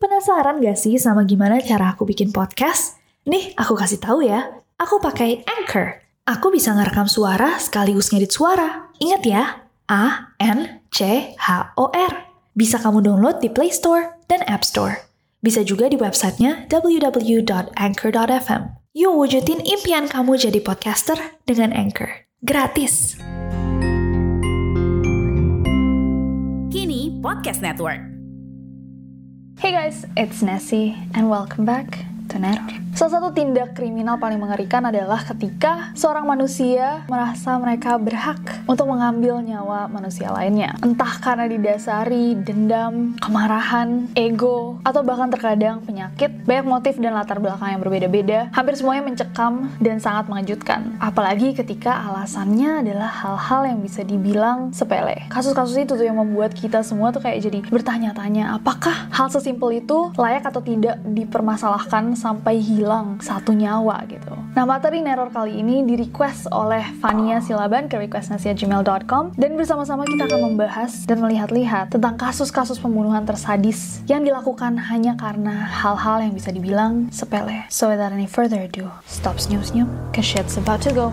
Penasaran gak sih sama gimana cara aku bikin podcast? Nih, aku kasih tahu ya. Aku pakai Anchor. Aku bisa ngerekam suara sekaligus ngedit suara. Ingat ya, A N C H O R. Bisa kamu download di Play Store dan App Store. Bisa juga di websitenya www.anchor.fm. Yuk wujudin impian kamu jadi podcaster dengan Anchor. Gratis. Kini Podcast Network. Hey guys, it's Nessie and welcome back to Neror. Salah satu tindak kriminal paling mengerikan adalah ketika seorang manusia merasa mereka berhak untuk mengambil nyawa manusia lainnya. Entah karena didasari dendam, kemarahan, ego, atau bahkan terkadang penyakit. Banyak motif dan latar belakang yang berbeda-beda. Hampir semuanya mencekam dan sangat mengejutkan. Apalagi ketika alasannya adalah hal-hal yang bisa dibilang sepele. Kasus-kasus itu tuh yang membuat kita semua tuh kayak jadi bertanya-tanya apakah hal sesimpel itu layak atau tidak dipermasalahkan sampai hilang satu nyawa gitu. Nah, materi Neror kali ini di request oleh Fania Silaban ke requestnasia.gmail.com dan bersama-sama kita akan membahas dan melihat-lihat tentang kasus-kasus pembunuhan tersadis yang dilakukan hanya karena hal-hal yang bisa dibilang sepele. So without any further ado, stop snooze-snoop, cause shit's about to go.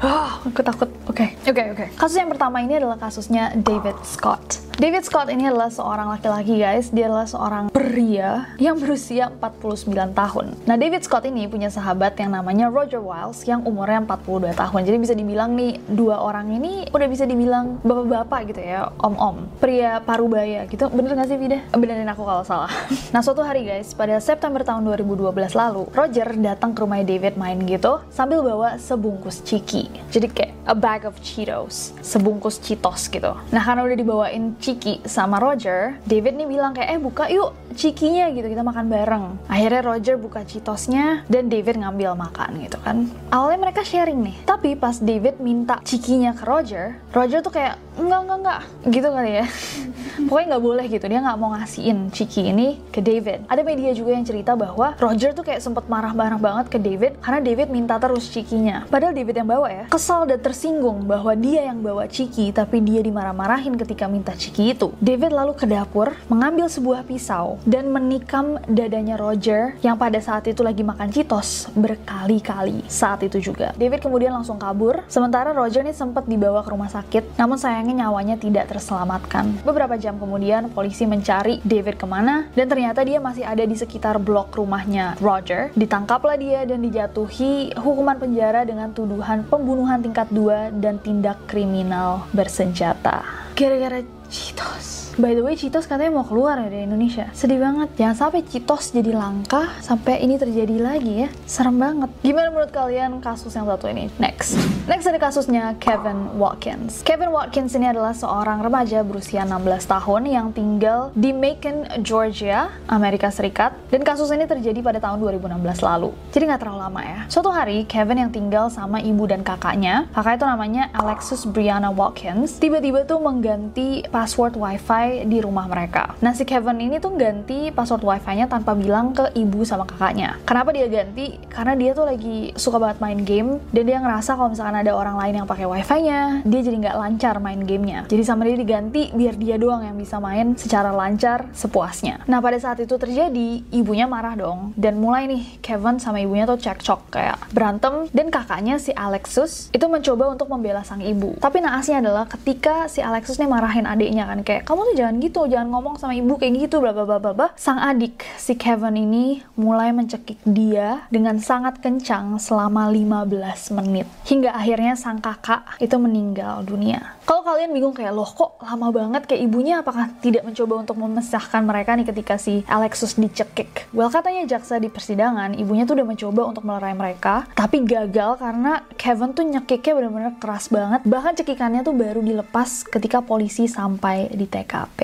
Oh, aku takut. Oke, okay. oke, okay, oke. Okay. Kasus yang pertama ini adalah kasusnya David Scott. David Scott ini adalah seorang laki-laki guys, dia adalah seorang pria yang berusia 49 tahun. Nah David Scott ini punya sahabat yang namanya Roger Wiles yang umurnya 42 tahun. Jadi bisa dibilang nih dua orang ini udah bisa dibilang bapak-bapak gitu ya, om-om. Pria parubaya gitu, bener gak sih Vida? Benerin aku kalau salah. nah suatu hari guys, pada September tahun 2012 lalu, Roger datang ke rumah David main gitu sambil bawa sebungkus ciki. Jadi kayak a bag of Cheetos, sebungkus Cheetos gitu. Nah karena udah dibawain Ciki sama Roger, David nih bilang kayak, eh buka yuk Cikinya gitu, kita makan bareng. Akhirnya Roger buka Cheetosnya dan David ngambil makan gitu kan. Awalnya mereka sharing nih, tapi pas David minta Cikinya ke Roger, Roger tuh kayak, enggak, enggak, enggak, gitu kali ya. Pokoknya nggak boleh gitu, dia nggak mau ngasihin Ciki ini ke David. Ada media juga yang cerita bahwa Roger tuh kayak sempet marah-marah banget ke David karena David minta terus Cikinya. Padahal David yang bawa ya, kesal dan tersinggung bahwa dia yang bawa Ciki tapi dia dimarah-marahin ketika minta Ciki itu. David lalu ke dapur, mengambil sebuah pisau, dan menikam dadanya Roger yang pada saat itu lagi makan Cheetos berkali-kali saat itu juga. David kemudian langsung kabur, sementara Roger ini sempat dibawa ke rumah sakit, namun sayangnya nyawanya tidak terselamatkan. Beberapa jam kemudian, polisi mencari David ke mana, dan ternyata dia masih ada di sekitar blok rumahnya Roger. Ditangkaplah dia dan dijatuhi hukuman penjara dengan tuduhan pembunuhan tingkat 2 dan tindak kriminal bersenjata. Gara-gara Cheetos. By the way, Cheetos katanya mau keluar ya dari Indonesia. Sedih banget. Jangan sampai Cheetos jadi langka sampai ini terjadi lagi ya. Serem banget. Gimana menurut kalian kasus yang satu ini? Next. Next ada kasusnya Kevin Watkins. Kevin Watkins ini adalah seorang remaja berusia 16 tahun yang tinggal di Macon, Georgia, Amerika Serikat. Dan kasus ini terjadi pada tahun 2016 lalu. Jadi nggak terlalu lama ya. Suatu hari, Kevin yang tinggal sama ibu dan kakaknya, kakak itu namanya Alexis Brianna Watkins, tiba-tiba tuh mengganti password wifi di rumah mereka. Nah si Kevin ini tuh ganti password wifi-nya tanpa bilang ke ibu sama kakaknya. Kenapa dia ganti? Karena dia tuh lagi suka banget main game dan dia ngerasa kalau misalkan ada orang lain yang pakai wifi-nya, dia jadi nggak lancar main gamenya. Jadi sama dia diganti biar dia doang yang bisa main secara lancar sepuasnya. Nah pada saat itu terjadi, ibunya marah dong dan mulai nih Kevin sama ibunya tuh cekcok kayak berantem dan kakaknya si Alexus itu mencoba untuk membela sang ibu. Tapi naasnya adalah ketika si Alexus nih marahin adiknya kan kayak kamu jangan gitu jangan ngomong sama ibu kayak gitu bla bla bla bla sang adik si Kevin ini mulai mencekik dia dengan sangat kencang selama 15 menit. Hingga akhirnya sang kakak itu meninggal dunia. Kalau kalian bingung kayak loh kok lama banget kayak ibunya? Apakah tidak mencoba untuk memisahkan mereka nih ketika si Alexus dicekik? Well katanya jaksa di persidangan ibunya tuh udah mencoba untuk melerai mereka tapi gagal karena Kevin tuh nyekiknya bener-bener keras banget. Bahkan cekikannya tuh baru dilepas ketika polisi sampai di TKP.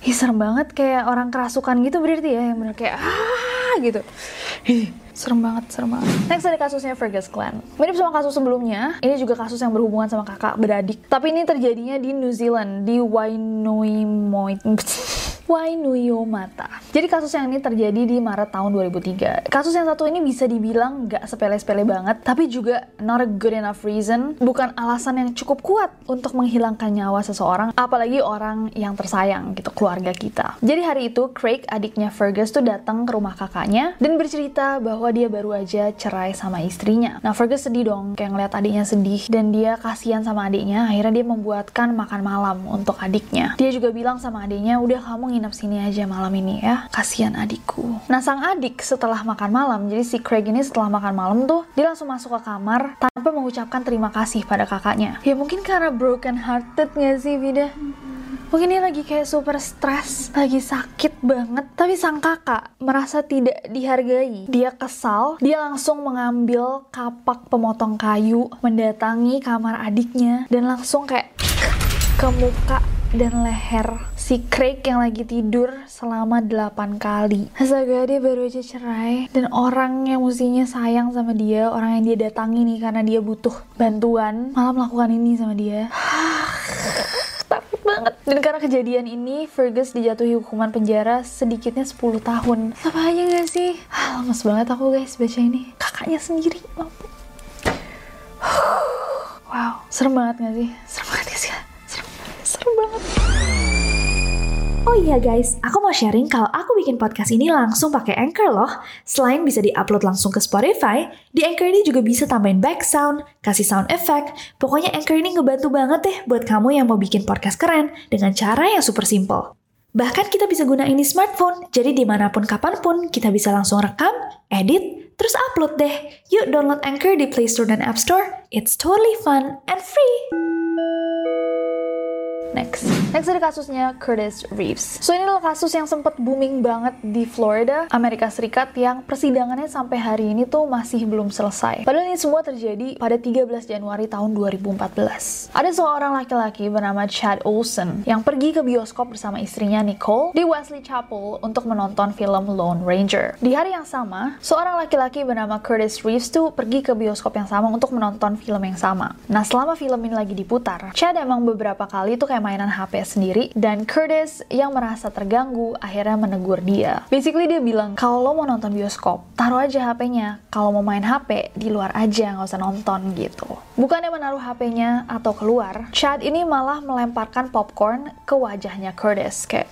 Ih, serem banget kayak orang kerasukan gitu berarti ya yang bener kayak ah gitu. Ih, serem banget, serem banget. Next ada kasusnya Fergus Glenn. Mirip sama kasus sebelumnya, ini juga kasus yang berhubungan sama kakak beradik. Tapi ini terjadinya di New Zealand, di Wainoimoit. Wainuyomata. Jadi kasus yang ini terjadi di Maret tahun 2003. Kasus yang satu ini bisa dibilang nggak sepele-sepele banget, tapi juga not a good enough reason, bukan alasan yang cukup kuat untuk menghilangkan nyawa seseorang, apalagi orang yang tersayang gitu, keluarga kita. Jadi hari itu Craig, adiknya Fergus tuh datang ke rumah kakaknya dan bercerita bahwa dia baru aja cerai sama istrinya. Nah Fergus sedih dong, kayak ngeliat adiknya sedih dan dia kasihan sama adiknya, akhirnya dia membuatkan makan malam untuk adiknya. Dia juga bilang sama adiknya, udah kamu nginep sini aja malam ini ya, kasihan adikku. Nah sang adik setelah makan malam, jadi si Craig ini setelah makan malam tuh, dia langsung masuk ke kamar tanpa mengucapkan terima kasih pada kakaknya. Ya mungkin karena broken hearted gak sih Vida? Mungkin dia lagi kayak super stres, lagi sakit banget. Tapi sang kakak merasa tidak dihargai. Dia kesal, dia langsung mengambil kapak pemotong kayu, mendatangi kamar adiknya, dan langsung kayak ke muka dan leher si Craig yang lagi tidur selama 8 kali. Astaga, dia baru aja cerai dan orang yang mestinya sayang sama dia, orang yang dia datangi nih karena dia butuh bantuan, malah melakukan ini sama dia. Takut banget. Dan karena kejadian ini, Fergus dijatuhi hukuman penjara sedikitnya 10 tahun. Sama aja gak sih? Ah, lemes banget aku guys baca ini. Kakaknya sendiri. Wow, serem banget gak sih? Serem banget Oh iya guys, aku mau sharing kalau aku bikin podcast ini langsung pakai Anchor loh. Selain bisa diupload langsung ke Spotify, di Anchor ini juga bisa tambahin back sound, kasih sound effect. Pokoknya Anchor ini ngebantu banget deh buat kamu yang mau bikin podcast keren dengan cara yang super simple. Bahkan kita bisa gunain di smartphone, jadi di mana pun kapan pun kita bisa langsung rekam, edit, terus upload deh. Yuk download Anchor di Play Store dan App Store. It's totally fun and free. Next. Next ada kasusnya Curtis Reeves. So ini adalah kasus yang sempat booming banget di Florida, Amerika Serikat yang persidangannya sampai hari ini tuh masih belum selesai. Padahal ini semua terjadi pada 13 Januari tahun 2014. Ada seorang laki-laki bernama Chad Olson yang pergi ke bioskop bersama istrinya Nicole di Wesley Chapel untuk menonton film Lone Ranger. Di hari yang sama, seorang laki-laki bernama Curtis Reeves tuh pergi ke bioskop yang sama untuk menonton film yang sama. Nah selama film ini lagi diputar, Chad emang beberapa kali tuh kayak mainan HP sendiri dan Curtis yang merasa terganggu akhirnya menegur dia. Basically dia bilang kalau lo mau nonton bioskop taruh aja HP-nya. Kalau mau main HP di luar aja nggak usah nonton gitu. Bukannya menaruh HP-nya atau keluar, Chad ini malah melemparkan popcorn ke wajahnya Curtis kayak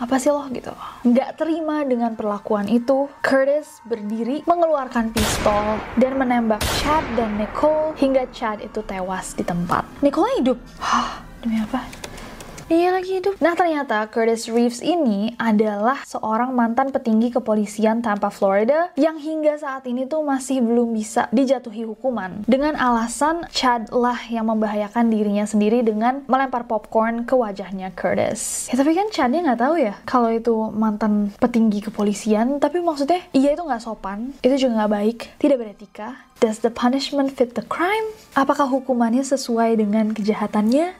apa sih lo gitu nggak terima dengan perlakuan itu Curtis berdiri mengeluarkan pistol dan menembak Chad dan Nicole hingga Chad itu tewas di tempat Nicole hidup 怎么样爸 Iya lagi hidup. Nah ternyata Curtis Reeves ini adalah seorang mantan petinggi kepolisian Tampa, Florida yang hingga saat ini tuh masih belum bisa dijatuhi hukuman dengan alasan Chad lah yang membahayakan dirinya sendiri dengan melempar popcorn ke wajahnya Curtis. Ya tapi kan Chadnya nggak tahu ya kalau itu mantan petinggi kepolisian. Tapi maksudnya iya itu nggak sopan, itu juga nggak baik, tidak beretika. Does the punishment fit the crime? Apakah hukumannya sesuai dengan kejahatannya?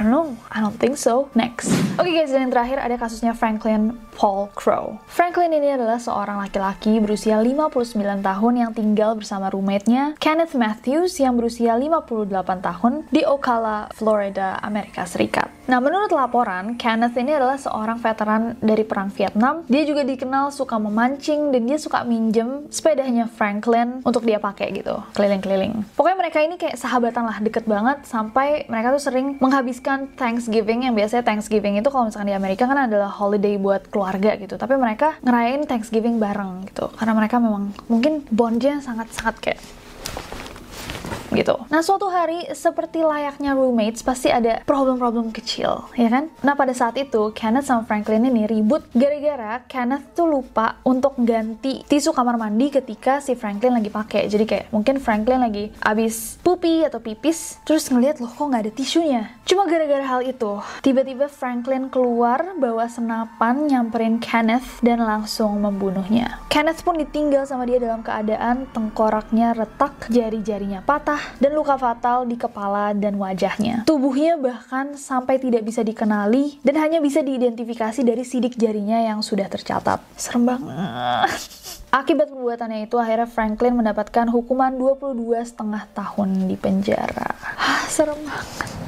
Don't know. I don't think so. Next. Oke okay guys, dan yang terakhir ada kasusnya Franklin Paul Crow. Franklin ini adalah seorang laki-laki berusia 59 tahun yang tinggal bersama roommate-nya Kenneth Matthews yang berusia 58 tahun di Ocala, Florida, Amerika Serikat. Nah, menurut laporan, Kenneth ini adalah seorang veteran dari Perang Vietnam. Dia juga dikenal suka memancing dan dia suka minjem sepedanya Franklin untuk dia pakai gitu, keliling-keliling. Pokoknya mereka ini kayak sahabatan lah, deket banget sampai mereka tuh sering menghabiskan Thanksgiving yang biasanya Thanksgiving itu kalau misalkan di Amerika kan adalah holiday buat keluarga gitu. Tapi mereka ngerayain Thanksgiving bareng gitu. Karena mereka memang mungkin bondnya sangat-sangat kayak gitu. Nah, suatu hari seperti layaknya roommates pasti ada problem-problem kecil, ya kan? Nah, pada saat itu Kenneth sama Franklin ini ribut gara-gara Kenneth tuh lupa untuk ganti tisu kamar mandi ketika si Franklin lagi pakai. Jadi kayak mungkin Franklin lagi abis pupi atau pipis, terus ngeliat loh kok nggak ada tisunya. Cuma gara-gara hal itu, tiba-tiba Franklin keluar bawa senapan nyamperin Kenneth dan langsung membunuhnya. Kenneth pun ditinggal sama dia dalam keadaan tengkoraknya retak, jari-jarinya patah, dan luka fatal di kepala dan wajahnya. Tubuhnya bahkan sampai tidak bisa dikenali dan hanya bisa diidentifikasi dari sidik jarinya yang sudah tercatat. Serem banget. Akibat perbuatannya itu akhirnya Franklin mendapatkan hukuman 22 setengah tahun di penjara. Hah, serem banget.